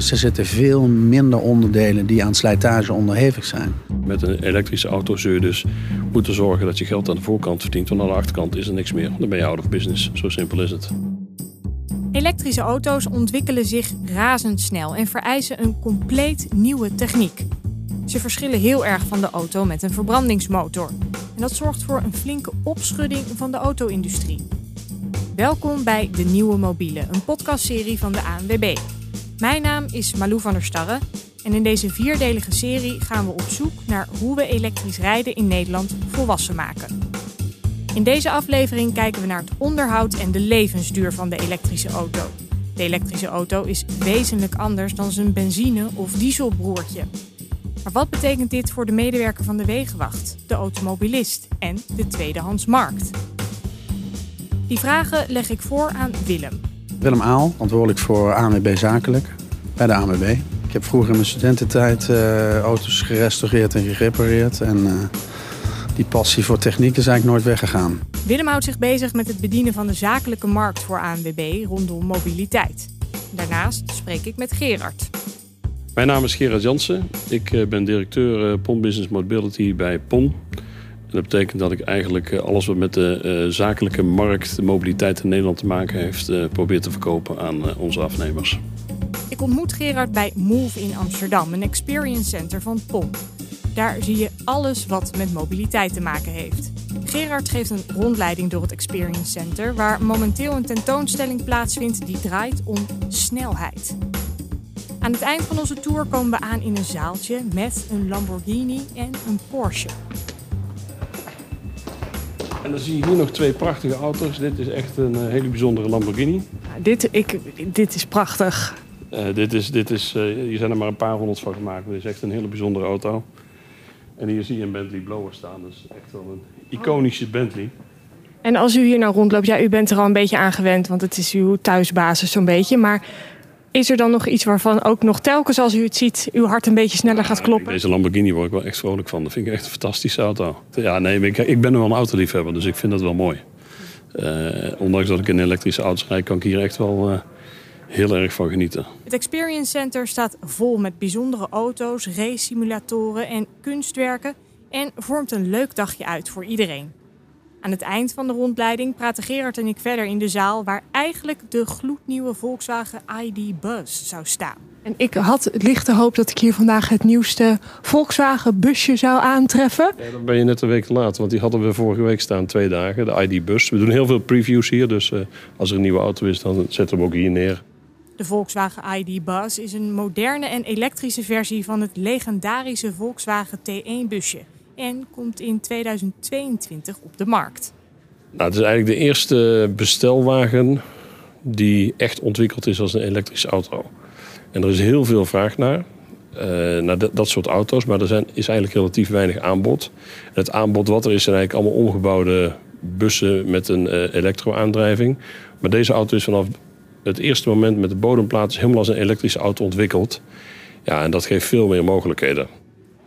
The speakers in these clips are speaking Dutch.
Dus er zitten veel minder onderdelen die aan slijtage onderhevig zijn. Met een elektrische auto zul je dus moeten zorgen dat je geld aan de voorkant verdient. Want aan de achterkant is er niks meer. Dan ben je out of business. Zo simpel is het. Elektrische auto's ontwikkelen zich razendsnel en vereisen een compleet nieuwe techniek. Ze verschillen heel erg van de auto met een verbrandingsmotor. En dat zorgt voor een flinke opschudding van de auto-industrie. Welkom bij De Nieuwe Mobiele, een podcastserie van de ANWB. Mijn naam is Malou van der Starre en in deze vierdelige serie gaan we op zoek naar hoe we elektrisch rijden in Nederland volwassen maken. In deze aflevering kijken we naar het onderhoud en de levensduur van de elektrische auto. De elektrische auto is wezenlijk anders dan zijn benzine- of dieselbroertje. Maar wat betekent dit voor de medewerker van de Wegenwacht, de automobilist en de tweedehandsmarkt? Die vragen leg ik voor aan Willem. Willem Aal, verantwoordelijk voor ANWB Zakelijk bij de ANWB. Ik heb vroeger in mijn studententijd uh, auto's gerestaureerd en gerepareerd. En uh, die passie voor techniek is eigenlijk nooit weggegaan. Willem houdt zich bezig met het bedienen van de zakelijke markt voor ANWB rondom mobiliteit. Daarnaast spreek ik met Gerard. Mijn naam is Gerard Jansen. Ik uh, ben directeur PON Business Mobility bij PON. En dat betekent dat ik eigenlijk alles wat met de zakelijke markt, de mobiliteit in Nederland te maken heeft, probeer te verkopen aan onze afnemers. Ik ontmoet Gerard bij Move in Amsterdam, een experience center van POM. Daar zie je alles wat met mobiliteit te maken heeft. Gerard geeft een rondleiding door het Experience Center, waar momenteel een tentoonstelling plaatsvindt die draait om snelheid. Aan het eind van onze tour komen we aan in een zaaltje met een Lamborghini en een Porsche. En dan zie je hier nog twee prachtige auto's. Dit is echt een eh, hele bijzondere Lamborghini. dit, ik, dit is prachtig. Uh, dit is, dit is, uh, hier zijn er maar een paar honderd van gemaakt. Dit is echt een hele bijzondere auto. En hier zie je een Bentley Blower staan. Is echt wel een iconische Bentley. En als u hier nou rondloopt, ja, u bent er al een beetje aan gewend, want het is uw thuisbasis zo'n beetje. Maar is er dan nog iets waarvan ook nog telkens als u het ziet, uw hart een beetje sneller gaat kloppen? Deze Lamborghini word ik wel echt vrolijk van. Dat vind ik echt een fantastische auto. Ja, nee, ik, ik ben wel een autoliefhebber, dus ik vind dat wel mooi. Uh, ondanks dat ik in elektrische auto's rijd, kan ik hier echt wel heel erg van genieten. Het Experience Center staat vol met bijzondere auto's, race-simulatoren en kunstwerken en vormt een leuk dagje uit voor iedereen. Aan het eind van de rondleiding praten Gerard en ik verder in de zaal waar eigenlijk de gloednieuwe Volkswagen ID Buzz zou staan. En ik had het lichte hoop dat ik hier vandaag het nieuwste Volkswagen busje zou aantreffen. Ja, dan ben je net een week te laat, want die hadden we vorige week staan, twee dagen, de ID Bus. We doen heel veel previews hier, dus uh, als er een nieuwe auto is, dan zetten we hem ook hier neer. De Volkswagen ID Buzz is een moderne en elektrische versie van het legendarische Volkswagen T1-busje en komt in 2022 op de markt. Nou, het is eigenlijk de eerste bestelwagen die echt ontwikkeld is als een elektrische auto. En er is heel veel vraag naar, uh, naar dat, soort auto's, maar er zijn, is eigenlijk relatief weinig aanbod. Het aanbod wat er is zijn eigenlijk allemaal omgebouwde bussen met een uh, elektro-aandrijving. Maar deze auto is vanaf het eerste moment met de bodemplaat helemaal als een elektrische auto ontwikkeld. Ja, en dat geeft veel meer mogelijkheden.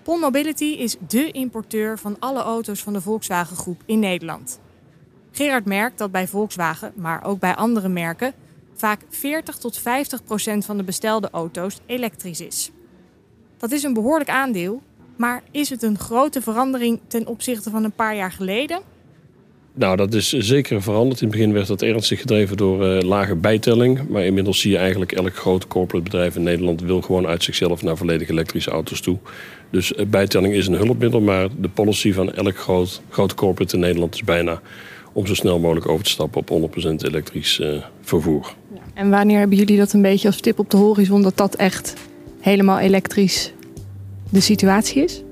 Pon Mobility is dé importeur van alle auto's van de Volkswagen Groep in Nederland. Gerard merkt dat bij Volkswagen, maar ook bij andere merken, vaak 40 tot 50 procent van de bestelde auto's elektrisch is. Dat is een behoorlijk aandeel, maar is het een grote verandering ten opzichte van een paar jaar geleden? Nou, dat is zeker veranderd. In het begin werd dat ernstig gedreven door uh, lage bijtelling. Maar inmiddels zie je eigenlijk elk groot corporate bedrijf in Nederland wil gewoon uit zichzelf naar volledig elektrische auto's toe. Dus uh, bijtelling is een hulpmiddel, maar de policy van elk groot, groot corporate in Nederland is bijna om zo snel mogelijk over te stappen op 100% elektrisch uh, vervoer. En wanneer hebben jullie dat een beetje als tip op de horizon dat dat echt helemaal elektrisch de situatie is?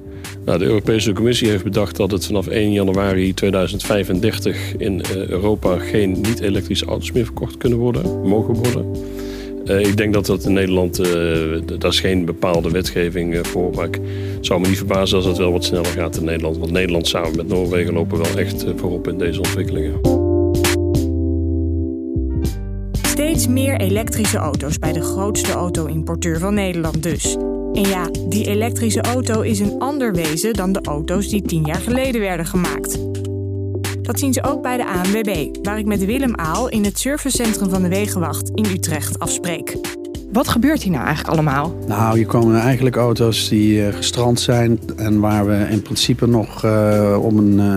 Nou, de Europese Commissie heeft bedacht dat het vanaf 1 januari 2035 in Europa geen niet-elektrische auto's meer verkocht kunnen worden, mogen worden. Uh, ik denk dat dat in Nederland, uh, daar is geen bepaalde wetgeving uh, voor. Maar ik zou me niet verbazen als het wel wat sneller gaat in Nederland. Want Nederland samen met Noorwegen lopen wel echt voorop in deze ontwikkelingen. Steeds meer elektrische auto's bij de grootste auto-importeur van Nederland dus. En ja, die elektrische auto is een ander wezen dan de auto's die tien jaar geleden werden gemaakt. Dat zien ze ook bij de ANWB, waar ik met Willem Aal in het servicecentrum van de Wegenwacht in Utrecht afspreek. Wat gebeurt hier nou eigenlijk allemaal? Nou, hier komen eigenlijk auto's die uh, gestrand zijn en waar we in principe nog uh, op een uh,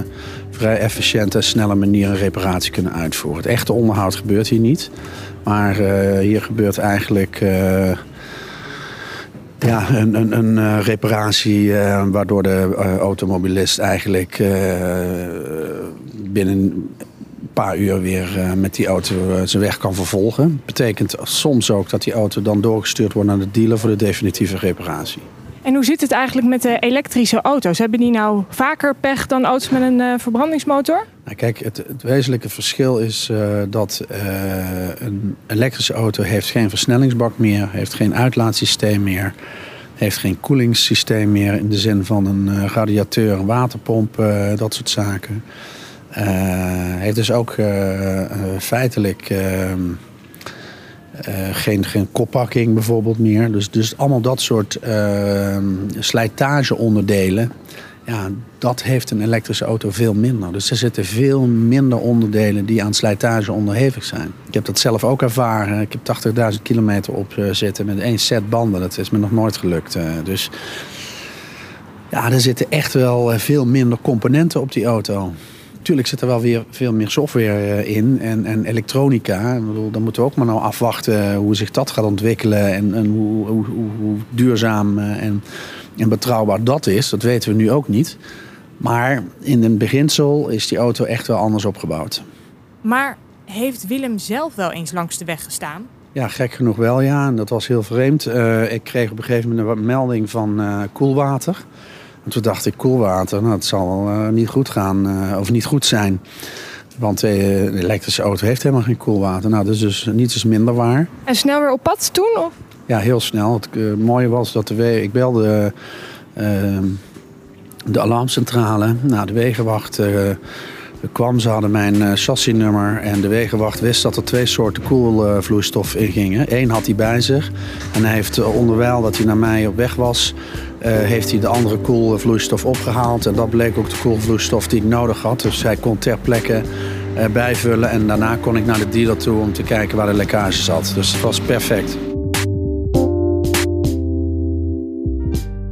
vrij efficiënte en snelle manier een reparatie kunnen uitvoeren. Het echte onderhoud gebeurt hier niet, maar hier gebeurt eigenlijk ja, een, een, een reparatie waardoor de automobilist eigenlijk binnen paar uur weer met die auto zijn weg kan vervolgen. Betekent soms ook dat die auto dan doorgestuurd wordt naar de dealer voor de definitieve reparatie. En hoe zit het eigenlijk met de elektrische auto's? Hebben die nou vaker pech dan auto's met een uh, verbrandingsmotor? Nou, kijk, het, het, wezenlijke verschil is dat een elektrische auto heeft geen versnellingsbak meer, heeft geen uitlaatsysteem meer, heeft geen koelingssysteem meer in de zin van een radiateur, een waterpomp, dat soort zaken. Heeft dus ook feitelijk ehm, geen, geen koppakking bijvoorbeeld meer. Dus, dus allemaal dat soort ehm, slijtageonderdelen. Ja, dat heeft een elektrische auto veel minder. Dus er zitten veel minder onderdelen die aan slijtage onderhevig zijn. Ik heb dat zelf ook ervaren. Ik heb 80.000 kilometer op zitten met één set banden. Dat is me nog nooit gelukt. dus ja, er zitten echt wel veel minder componenten op die auto. Natuurlijk zit er wel weer veel meer software eh, in en, en elektronica. Ik bedoel, dan moeten we ook maar nou afwachten hoe zich dat gaat ontwikkelen en, en hoe, hoe, hoe, duurzaam eh, en, en betrouwbaar dat is. Dat weten we nu ook niet. Maar in een beginsel is die auto echt wel anders opgebouwd. Maar heeft Willem zelf wel eens langs de weg gestaan? Ja, gek genoeg wel, ja. En dat was heel vreemd. Uh, ik kreeg op een gegeven moment een melding van uh, koelwater. En toen dacht ik, koelwater, nou, het zal uh, niet goed gaan uh, of niet goed zijn. Want uh, de elektrische auto heeft helemaal geen koelwater. Nou, dat is dus niets is minder waar. En snel weer op pad toen? Of? Ja, heel snel. Het mooie was dat de we ik belde de alarmcentrale. Nou, de wegenwacht kwam. Ze hadden mijn chassisnummer en de wegenwacht wist dat er twee soorten koelvloeistof in gingen. Eén had hij bij zich en hij heeft onderwijl dat hij naar mij op weg was uh, heeft hij de andere koelvloeistof opgehaald. En dat bleek ook de koelvloeistof die ik nodig had. Dus hij kon ter plekke uh, bijvullen. En daarna kon ik naar de dealer toe om te kijken waar de lekkage zat. Dus het was perfect.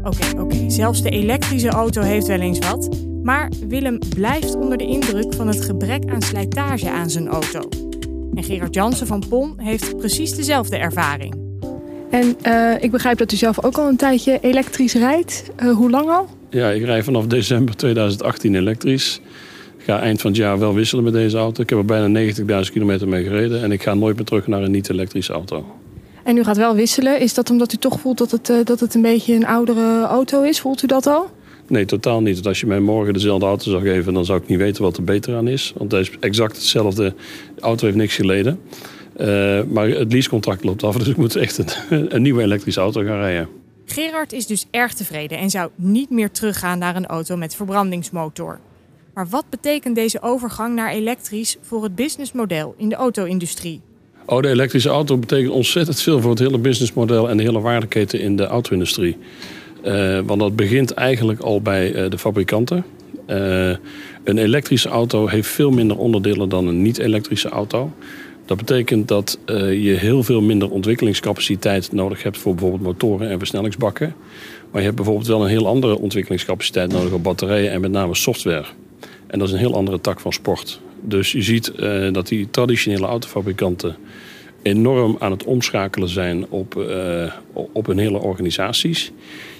Oké, oké. Zelfs de elektrische auto heeft wel eens wat. Maar Willem blijft onder de indruk van het gebrek aan slijtage aan zijn auto. En Gerard Jansen van PON heeft precies dezelfde ervaring. En uh, ik begrijp dat u zelf ook al een tijdje elektrisch rijdt. Uh, hoe lang al? Ja, ik rij vanaf december 2018 elektrisch. Ik ga eind van het jaar wel wisselen met deze auto. Ik heb er bijna 90.000 kilometer mee gereden. En ik ga nooit meer terug naar een niet-elektrische auto. En u gaat wel wisselen. Is dat omdat u toch voelt dat het, uh, dat het een beetje een oudere auto is? Voelt u dat al? Nee, totaal niet. Want als je mij morgen dezelfde auto zou geven... dan zou ik niet weten wat er beter aan is. Want het is exact hetzelfde. De auto heeft niks geleden. Uh, maar het leasecontract loopt af, dus ik moet echt een, een, nieuwe elektrische auto gaan rijden. Gerard is dus erg tevreden en zou niet meer teruggaan naar een auto met verbrandingsmotor. Maar wat betekent deze overgang naar elektrisch voor het businessmodel in de auto-industrie? Oh, de elektrische auto betekent ontzettend veel voor het hele businessmodel en de hele waardeketen in de auto-industrie. Uh, want dat begint eigenlijk al bij uh, de fabrikanten. Uh, een elektrische auto heeft veel minder onderdelen dan een niet-elektrische auto. Dat betekent dat je heel veel minder ontwikkelingscapaciteit nodig hebt voor bijvoorbeeld motoren en versnellingsbakken. Maar je hebt bijvoorbeeld wel een heel andere ontwikkelingscapaciteit nodig op batterijen en met name software. En dat is een heel andere tak van sport. Dus je ziet dat die traditionele autofabrikanten enorm aan het omschakelen zijn op, op hun hele organisaties.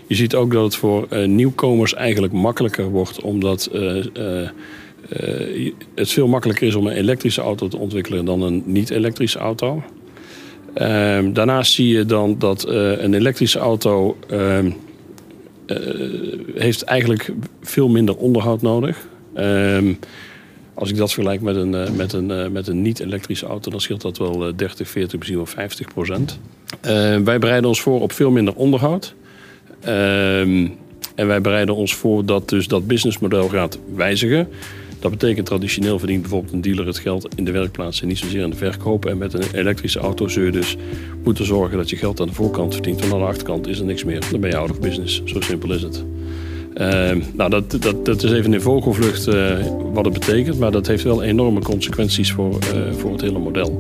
Je ziet ook dat het voor nieuwkomers eigenlijk makkelijker wordt omdat uh, het veel makkelijker is om een elektrische auto te ontwikkelen dan een niet-elektrische auto. Uh, daarnaast zie je dan dat een elektrische auto ehm, heeft eigenlijk veel minder onderhoud nodig. Ehm, als ik dat vergelijk met een, met een, met een niet-elektrische auto, dan scheelt dat wel 30, 40, misschien wel 50 procent. wij bereiden ons voor op veel minder onderhoud. En wij bereiden ons voor dat dus dat businessmodel gaat wijzigen. Dat betekent traditioneel verdient bijvoorbeeld een dealer het geld in de werkplaats en niet zozeer aan de verkoop. En met een elektrische auto zul je dus moeten zorgen dat je geld aan de voorkant verdient. Want aan de achterkant is er niks meer. Dan ben je out of business. Zo simpel is het. Uh, nou, dat, dat, dat is even in vogelvlucht uh, wat het betekent. Maar dat heeft wel enorme consequenties voor, uh, voor het hele model.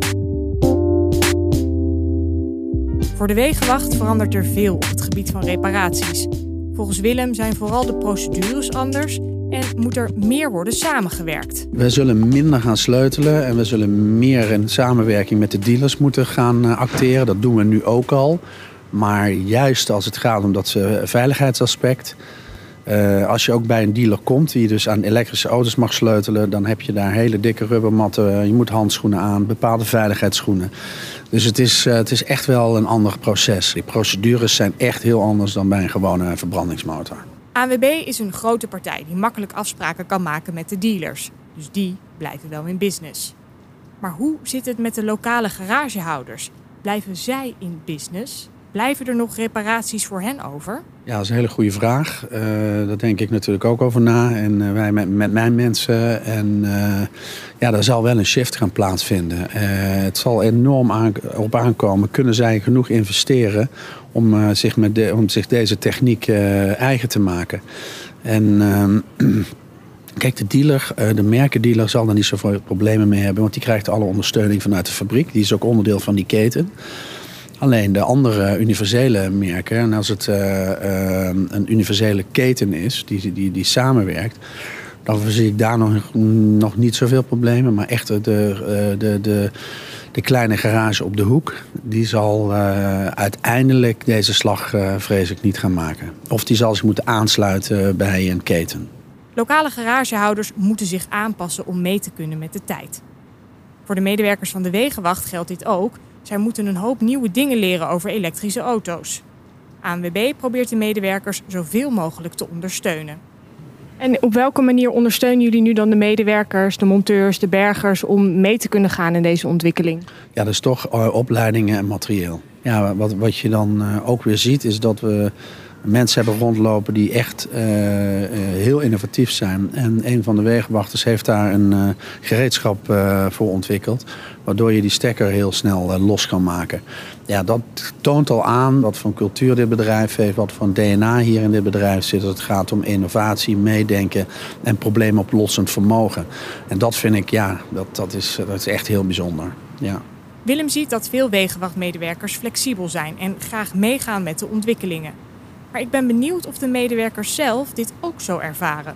Voor de Wegenwacht verandert er veel op het gebied van reparaties. Volgens Willem zijn vooral de procedures anders en moet er meer worden samengewerkt. We zullen minder gaan sleutelen en we zullen meer in samenwerking met de dealers moeten gaan eh, acteren. Dat doen we nu ook al. Maar juist als het gaat om dat uh, veiligheidsaspect. Uh, als je ook bij een dealer komt die dus aan elektrische auto's mag sleutelen, dan heb je daar hele dikke rubbermatten. Je moet handschoenen aan, bepaalde veiligheidsschoenen. Dus het is, uh, het is echt wel een ander proces. Die procedures zijn echt heel anders dan bij een gewone verbrandingsmotor. ANWB is een grote partij die makkelijk afspraken kan maken met de dealers. Dus die blijven wel in business. Maar hoe zit het met de lokale garagehouders? Blijven zij in business? Blijven er nog reparaties voor hen over? Ja, dat is een hele goede vraag. Uh, daar denk ik natuurlijk ook over na. En uh, wij met, met, mijn mensen. En uh, ja, daar zal wel een shift gaan plaatsvinden. het zal enorm aan, op aankomen. Kunnen zij genoeg investeren om, zich, met de, om zich deze techniek eigen te maken? En ehm, Kijk, de dealer, de merkendealer zal daar niet zoveel problemen mee hebben, want die krijgt alle ondersteuning vanuit de fabriek. Die is ook onderdeel van die keten. Alleen de andere universele merken, en als het uh, uh, een universele keten is die, die, die samenwerkt, dan zie ik daar nog, nog niet zoveel problemen. Maar echt de, de, de, de kleine garage op de hoek, die zal uiteindelijk deze slag, vrees ik, niet gaan maken. Of die zal zich moeten aansluiten bij een keten. Lokale garagehouders moeten zich aanpassen om mee te kunnen met de tijd. Voor de medewerkers van de Wegenwacht geldt dit ook. Zij moeten een hoop nieuwe dingen leren over elektrische auto's. ANWB probeert de medewerkers zoveel mogelijk te ondersteunen. En op welke manier ondersteunen jullie nu dan de medewerkers, de monteurs, de bergers om mee te kunnen gaan in deze ontwikkeling? Ja, dat is toch uh, opleidingen en materieel. Ja, wat, wat je dan uh, ook weer ziet is dat we mensen hebben rondlopen die echt uh, heel innovatief zijn. En een van de wegenwachters heeft daar een uh, gereedschap voor ontwikkeld. Waardoor je die stekker heel snel los kan maken. Ja, dat toont al aan wat voor cultuur dit bedrijf heeft. Wat voor DNA hier in dit bedrijf zit. Het gaat om innovatie, meedenken en probleemoplossend vermogen. En dat vind ik, ja, dat, dat, is, dat is echt heel bijzonder. Ja. Willem ziet dat veel wegenwachtmedewerkers flexibel zijn en graag meegaan met de ontwikkelingen. Maar ik ben benieuwd of de medewerkers zelf dit ook zo ervaren.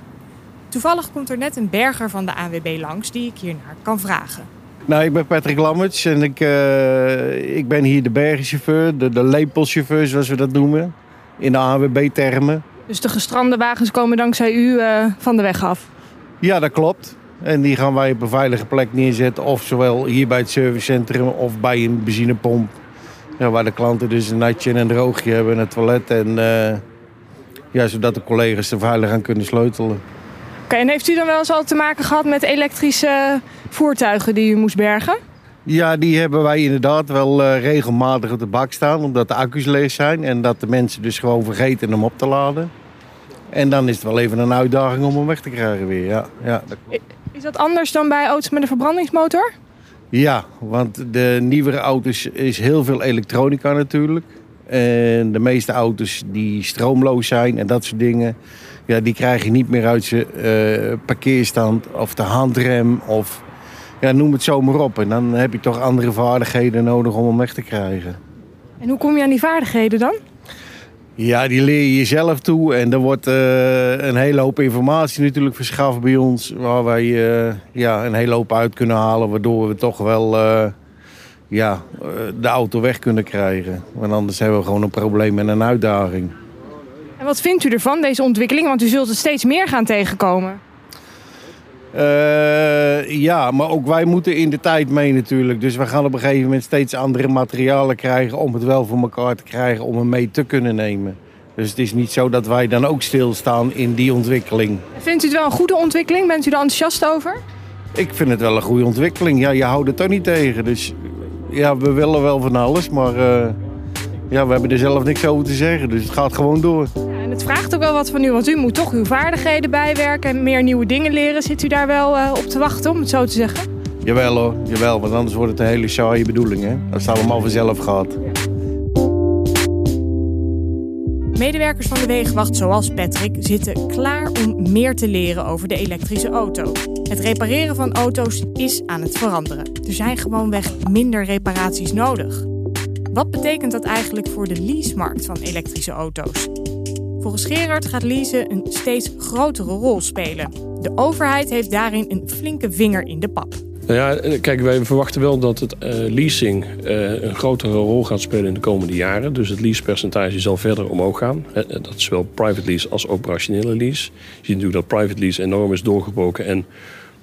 Toevallig komt er net een berger van de ANWB langs die ik hiernaar kan vragen. Nou, ik ben Patrick Lammerts en ik, uh, ik ben hier de bergenchauffeur, de, de lepelchauffeur zoals we dat noemen, in de ANWB-termen. Dus de gestrande wagens komen dankzij u uh, van de weg af? Ja, dat klopt. En die gaan wij op een veilige plek neerzetten, of zowel hier bij het servicecentrum of bij een benzinepomp. Ja, waar de klanten dus een natje en een droogje hebben en het toilet. En, uh, ja, zodat de collega's er veilig aan kunnen sleutelen. Oké, okay, en heeft u dan wel eens al te maken gehad met elektrische voertuigen die u moest bergen? Ja, die hebben wij inderdaad wel uh, regelmatig op de bak staan. Omdat de accu's leeg zijn en dat de mensen dus gewoon vergeten hem op te laden. En dan is het wel even een uitdaging om hem weg te krijgen weer. Ja, ja, dat Is dat anders dan bij auto's met een verbrandingsmotor? Ja, want de nieuwere auto's is heel veel elektronica natuurlijk. En de meeste auto's die stroomloos zijn en dat soort dingen... Ja, die krijg je niet meer uit zijn uh, parkeerstand of de handrem of... Ja, noem het zo maar op. En dan heb je toch andere vaardigheden nodig om hem weg te krijgen. En hoe kom je aan die vaardigheden dan? Ja, die leer je jezelf toe. En er wordt uh, een hele hoop informatie natuurlijk verschaft bij ons. Waar wij uh, ja, een hele hoop uit kunnen halen. Waardoor we toch wel uh, ja, de auto weg kunnen krijgen. Want anders hebben we gewoon een probleem en een uitdaging. En wat vindt u ervan, deze ontwikkeling? Want u zult het steeds meer gaan tegenkomen. Uh, ja, maar ook wij moeten in de tijd mee natuurlijk. Dus we gaan op een gegeven moment steeds andere materialen krijgen om het wel voor elkaar te krijgen om hem mee te kunnen nemen. Dus het is niet zo dat wij dan ook stilstaan in die ontwikkeling. Vindt u het wel een goede ontwikkeling? Bent u er enthousiast over? Ik vind het wel een goede ontwikkeling. Ja, je houdt het toch niet tegen. Dus ja, we willen wel van alles, maar uh, ja, we hebben er zelf niks over te zeggen. Dus het gaat gewoon door. Het vraagt ook wel wat van u, want u moet toch uw vaardigheden bijwerken en meer nieuwe dingen leren. Zit u daar wel uh, op te wachten, om het zo te zeggen? Jawel hoor, jawel, want anders wordt het een hele saaie bedoeling. Hè? Dat is allemaal vanzelf gehad. Medewerkers van de Wegenwacht, zoals Patrick, zitten klaar om meer te leren over de elektrische auto. Het repareren van auto's is aan het veranderen. Er zijn gewoonweg minder reparaties nodig. Wat betekent dat eigenlijk voor de leasemarkt van elektrische auto's? Volgens Gerard gaat leasen een steeds grotere rol spelen. De overheid heeft daarin een flinke vinger in de pap. Nou ja, kijk, wij verwachten wel dat het uh, leasing uh, een grotere rol gaat spelen in de komende jaren. Dus het leasepercentage zal verder omhoog gaan. Dat is zowel private lease als operationele lease. Je ziet natuurlijk dat private lease enorm is doorgebroken en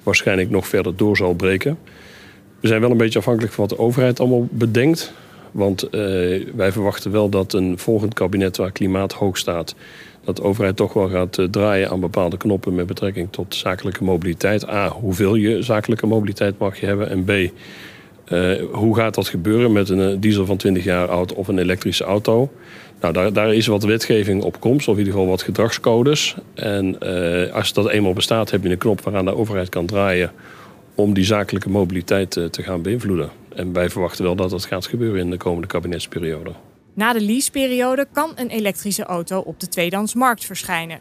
waarschijnlijk nog verder door zal breken. We zijn wel een beetje afhankelijk van wat de overheid allemaal bedenkt. Want uh, wij verwachten wel dat een volgend kabinet waar klimaat hoog staat... dat de overheid toch wel gaat uh, draaien aan bepaalde knoppen... met betrekking tot zakelijke mobiliteit. A, hoeveel je zakelijke mobiliteit mag je hebben? En B, uh, hoe gaat dat gebeuren met een diesel van 20 jaar oud of een elektrische auto? Nou, daar, daar is wat wetgeving op komst, of in ieder geval wat gedragscodes. En als dat eenmaal bestaat, heb je een knop waaraan de overheid kan draaien om die zakelijke mobiliteit te gaan beïnvloeden. En wij verwachten wel dat dat gaat gebeuren in de komende kabinetsperiode. Na de leaseperiode kan een elektrische auto op de tweedehandsmarkt verschijnen.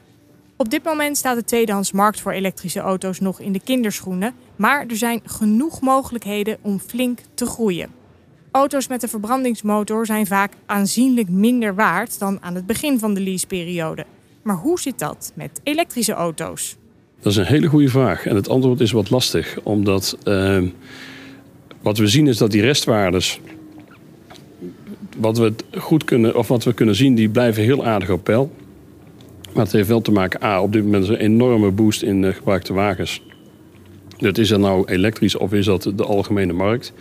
Op dit moment staat de tweedehandsmarkt voor elektrische auto's nog in de kinderschoenen, maar er zijn genoeg mogelijkheden om flink te groeien. Auto's met een verbrandingsmotor zijn vaak aanzienlijk minder waard dan aan het begin van de leaseperiode. Maar hoe zit dat met elektrische auto's? Dat is een hele goede vraag en het antwoord is wat lastig, omdat. Uh, wat we zien is dat die restwaardes, wat we goed kunnen, of wat we kunnen zien, die blijven heel aardig op peil. Maar het heeft wel te maken, A, op dit moment een enorme boost in uh, gebruikte wagens. Dat is dat nou elektrisch of is dat de algemene markt?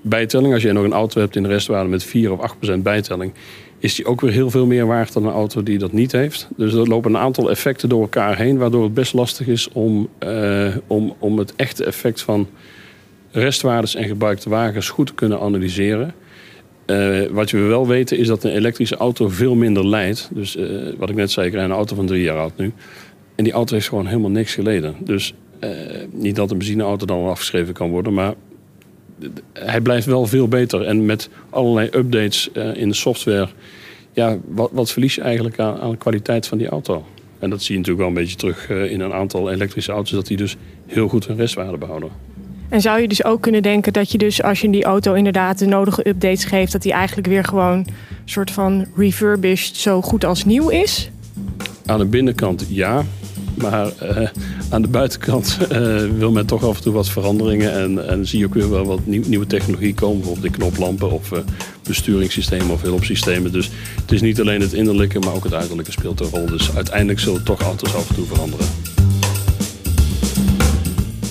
Bijtelling, als je nog een auto hebt in de restwaarde met 4 of 8 procent bijtelling, is die ook weer heel veel meer waard dan een auto die dat niet heeft. Dus er lopen een aantal effecten door elkaar heen, waardoor het best lastig is om, uh, om, om het echte effect van restwaardes en gebruikte wagens goed kunnen analyseren. Uh, wat we wel weten is dat een elektrische auto veel minder leidt. Dus uh, wat ik net zei, ik rijd een auto van drie jaar oud nu. En die auto heeft gewoon helemaal niks geleden. Dus uh, niet dat een benzineauto dan afgeschreven kan worden, maar hij blijft wel veel beter. En met allerlei updates in de software, ja, wat, wat verlies je eigenlijk aan, aan, de kwaliteit van die auto? En dat zie je natuurlijk wel een beetje terug in een aantal elektrische auto's, dat die dus heel goed hun restwaarde behouden. En zou je dus ook kunnen denken dat je dus als je die auto inderdaad de nodige updates geeft, dat die eigenlijk weer gewoon soort van refurbished zo goed als nieuw is? Aan de binnenkant ja. Maar uh, aan de buitenkant uh, wil men toch af en toe wat veranderingen. En, en zie je ook weer wel wat nieuw, nieuwe technologie komen. Bijvoorbeeld de knoplampen of uh, besturingssystemen of hulpsystemen. Dus het is niet alleen het innerlijke, maar ook het uiterlijke speelt een rol. Dus uiteindelijk zullen toch auto's af en toe veranderen.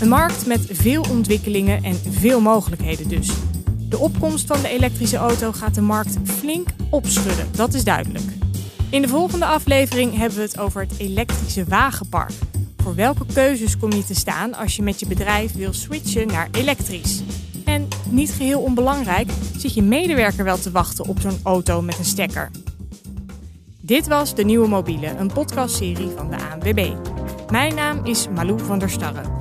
Een markt met veel ontwikkelingen en veel mogelijkheden dus. De opkomst van de elektrische auto gaat de markt flink opschudden, dat is duidelijk. In de volgende aflevering hebben we het over het elektrische wagenpark. Voor welke keuzes kom je te staan als je met je bedrijf wil switchen naar elektrisch? En niet geheel onbelangrijk, zit je medewerker wel te wachten op zo'n auto met een stekker? Dit was De Nieuwe Mobiele, een podcastserie van de ANWB. Mijn naam is Malou van der Starre.